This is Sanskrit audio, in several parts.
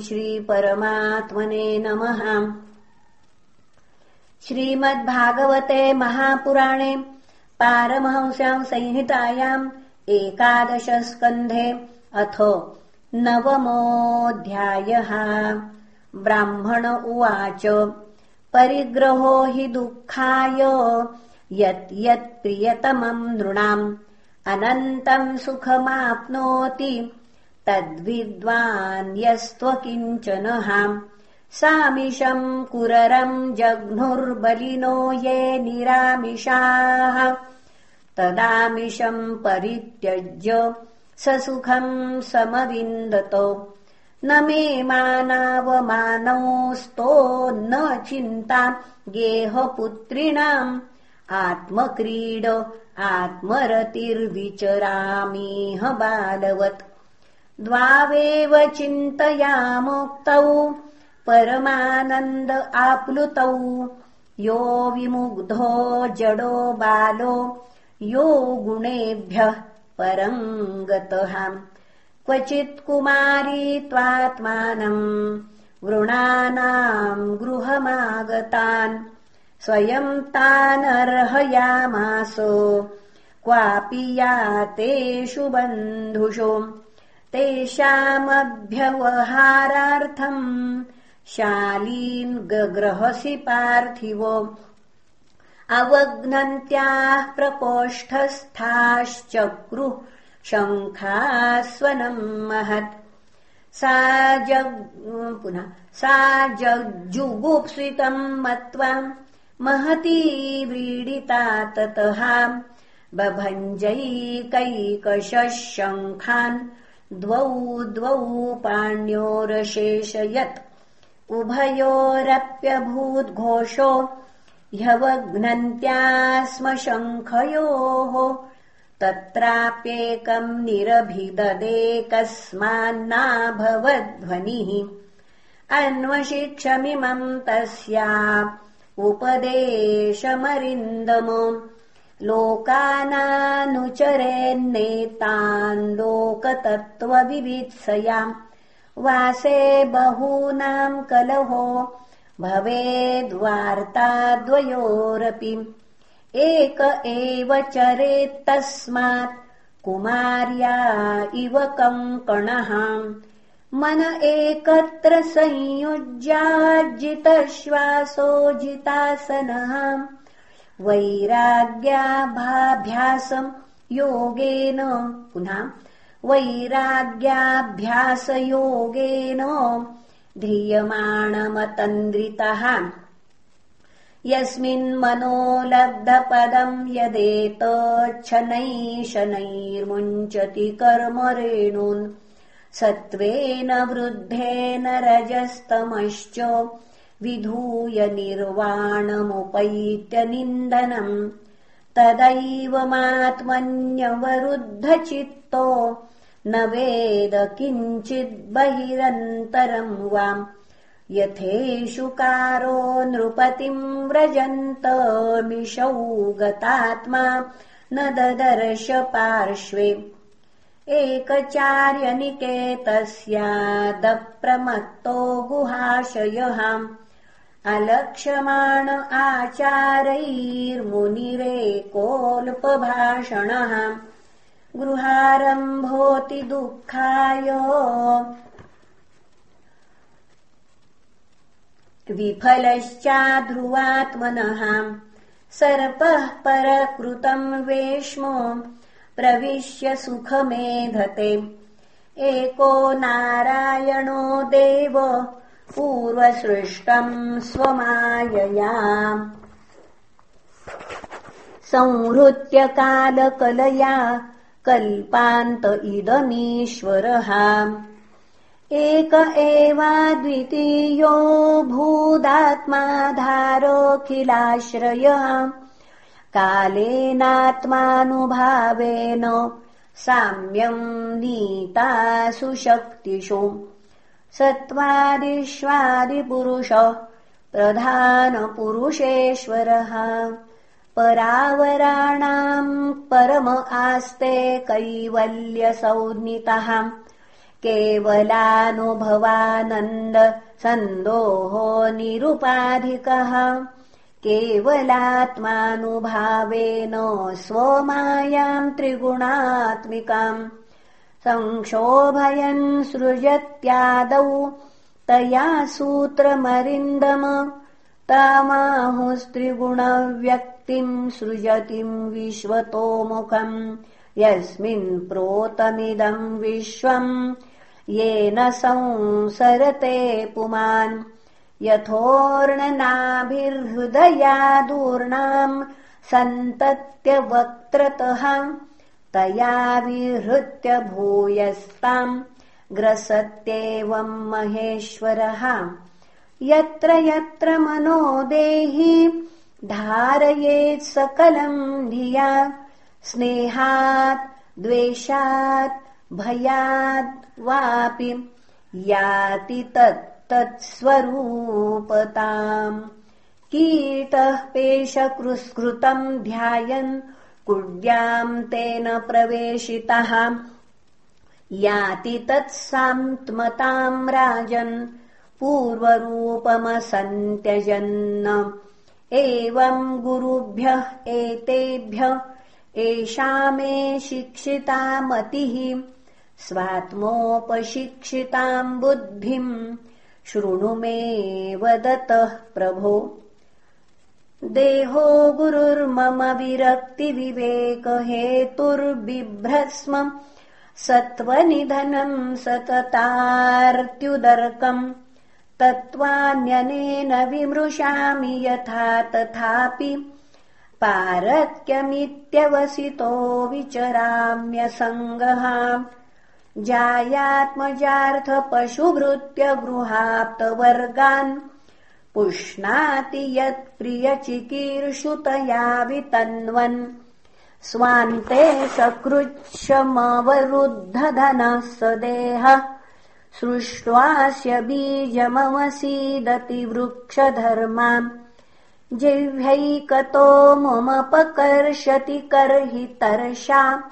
श्रीपरमात्मने नमः। श्रीमद्भागवते महापुराणे पारमहंस्याम् संहितायाम् एकादशस्कन्धे अथ नवमोऽध्यायः। ब्राह्मण उवाच परिग्रहो हि दुःखाय यत् यत् प्रियतमम् नृणाम् अनन्तम् सुखमाप्नोति तद्विद्वान्यस्त्वकिञ्चनहाम् सामिषम् कुररम् जघ्नुर्बलिनो ये निरामिषाः। तदामिषम् परित्यज्य स सुखम् समविन्दतो। न मे मानावमानोस्तो न चिन्ता गेहपुत्रिणाम्। आत्मक्रीड आत्मरतिर्विचरामीह बालवत् द्वावेव चिन्तयामोक्तौ परमानन्द आप्लुतौ यो विमुग्धो जडो बालो यो गुणेभ्यः परम् गतः क्वचित् कुमारी त्वात्मानम् वृणानाम् गृहमागतान् स्वयम् तानर्हयामास क्वापि यातेषु बन्धुषु तेषामभ्यवहारार्थम् शालीन् गग्रहसि पार्थिव। अवघ्नन्त्याः प्रकोष्ठस्थाश्चक्रुः शङ्खास्वनम् महत्। सा पुनः सा जग्जुगुप्सितम् मत्वा महती व्रीडिता ततः। बभञ्जैकैकशः शङ्खान् द्वौ द्वौ पाण्योरशेषयत्। उभयोरप्यभूद्घोषो ह्यवघ्नन्त्या स्म शङ्खयोः तत्राप्येकम् निरभिददेकस्मान्नाभवध्वनिः। अन्वशिक्षमिमम् तस्या। उपदेशमरिन्दम लोकानानुचरेन्नेतान् लोकतत्त्वविवित्सयाम् वासे बहूनाम् कलहो भवेद्वार्ताद्वयोरपि। एक एव चरेत्तस्मात् कुमार्या इव कङ्कणः। मन एकत्र संयुज्यार्जितश्वासो जितासनः वैराग्याभाभ्यासम् योगेन पुनः वैराग्याभ्यासयोगेन ध्रियमाणमतन्द्रितः। यस्मिन्मनो लब्धपदम् यदेतच्छनैशनैर्मुञ्चति कर्मरेणुन् सत्त्वेन वृद्धेन रजस्तमश्च विधूय निर्वाणमुपैत्यनिन्दनम् तदैवमात्मन्यवरुद्धचित्तो न वेद किञ्चिद्बहिरन्तरम् वाम् यथेषुकारो नृपतिम् व्रजन्तमिषौ गतात्मा न ददर्श पार्श्वे। एकचार्यनिकेतस्यादप्रमत्तो गुहाशयः अलक्ष्यमाण आचारैर्मुनिरेकोल्पभाषणः गृहारम्भोति दुःखाय विफलश्चाध्रुवात्मनः। सर्पः परकृतम् वेश्मो प्रविश्य सुखमेधते। एको नारायणो देव पूर्वसृष्टम् स्वमायया। संहृत्य कालकलया कल्पान्त इदमीश्वरः। एक एवाद्वितीयो भूदात्माधारोऽखिलाश्रय। कालेनात्मानुभावेन साम्यम् नीतासु शक्तिषु सत्त्वादिष्वादिपुरुष प्रधानपुरुषेश्वरः। परावराणाम् परम आस्ते कैवल्यसौनितः केवलानुभवानन्द सन्दोहो निरुपाधिकः। केवलात्मानुभावेन स्वमायाम् त्रिगुणात्मिकाम् संक्षोभयन् सृजत्यादौ तया सूत्रमरिन्दम। तामाहुस्त्रिगुणव्यक्तिम् सृजतिम् विश्वतोमुखम्। यस्मिन् प्रोतमिदम् विश्वम्। येन संसरते पुमान्। यथोर्णनाभिर्हृदयादूर्णाम् सन्तत्यवक्त्रतः तया विहृत्य भूयस्ताम् ग्रसत्येवम् महेश्वरः। यत्र यत्र मनो देहि धारयेत् सकलम् धिया स्नेहात् द्वेषात् भयाद् वापि याति तत्तत्स्वरूपताम् कीटः पेशकृस्कृतम् ध्यायन् कुड्याम् तेन प्रवेशितः। याति तत्सान्त्मताम् राजन् पूर्वरूपमसन्त्यजन्। एवम् गुरुभ्यः एतेभ्य एषा मे शिक्षिता मतिः स्वात्मोपशिक्षिताम् बुद्धिम् शृणु मे वदतः प्रभो देहो गुरुर्मम विरक्तिविवेकहेतुर्बिभ्रस्म सत्त्वनिधनम् सततार्त्युदर्कम् तत्त्वान्यनेन विमृशामि यथा तथापि। पारत्यमित्यवसितो विचराम्यसङ्गः जायात्मजार्थपशुभृत्यगृहाप्तवर्गान् पुष्णाति यत्प्रियचिकीर्षुतया वितन्वन्। स्वान्ते सकृच्छमवरुद्धधनः स देहः सृष्ट्वास्य बीजमवसीदति वृक्षधर्माम् जिह्वैकतो ममपकर्षति कर्हि तरशा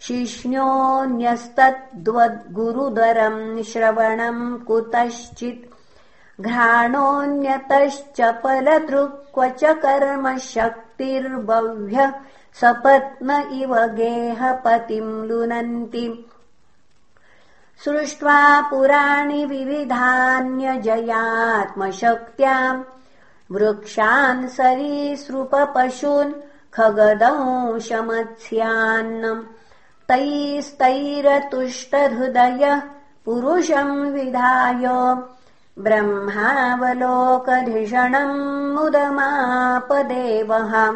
शिष्ण्योऽन्यस्तद्वद्गुरुदरम् श्रवणम् कुतश्चित् घ्राणोऽन्यतश्चपलदृक् च कर्म शक्तिर्बह्व्य सपत्न इव गेहपतिम् लुनन्ति। सृष्ट्वा पुराणि विविधान्यजयात्मशक्त्याम् वृक्षान् सरीसृपपशून् खगदंशमत्स्यान्नम् तैस्तैरतुष्टहृदयः पुरुषम् विधाय ब्रह्मावलोकधिषणम् मुदमापदेवः।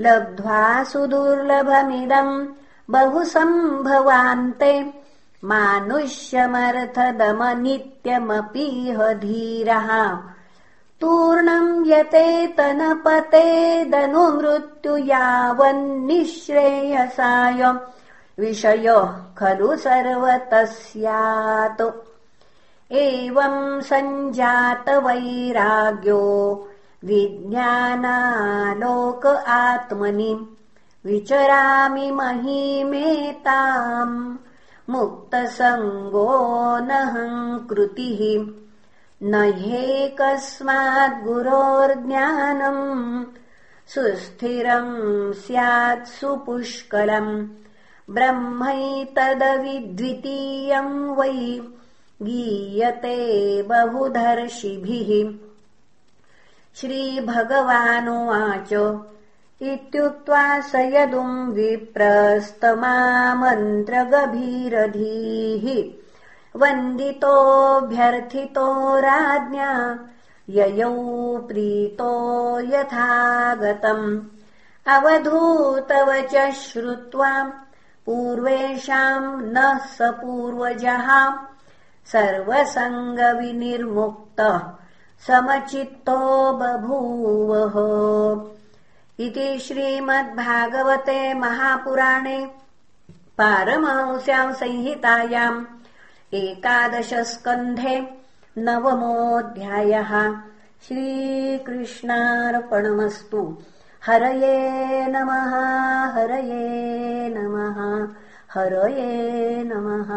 लब्ध्वा सुदुर्लभमिदम् बहु सम्भवान्ते मानुष्यमर्थदमनित्यमपीह धीरः तूर्णम् यतेतनपतेदनुमृत्यु यावन्निःश्रेयसाय विषयः खलु सर्वतः स्यात् एवम् सञ्जातवैराग्यो विज्ञानालोक आत्मनि विचरामि महीमेताम् मुक्तसङ्गो कृतिः न ह्येकस्माद्गुरोर्ज्ञानम् सुस्थिरम् स्यात् सुपुष्कलम् ब्रह्मैतदविद्वितीयम् वै गीयते बहुधर्षिभिः। श्रीभगवानुवाच इत्युक्त्वा स यदुम् विप्रस्तमामन्त्रगभीरधीः वन्दितोऽभ्यर्थितो राज्ञा ययौ प्रीतो यथागतम्। अवधूतव च श्रुत्वा पूर्वेषाम् नः स पूर्वजः सर्वसङ्गविनिर्मुक्तः समचित्तो बभूवः। इति श्रीमद्भागवते महापुराणे पारमांस्याम् संहितायाम् एकादशस्कन्धे नवमोऽध्यायः। श्रीकृष्णार्पणमस्तु। हरये नमः हरये नमः हरये नमः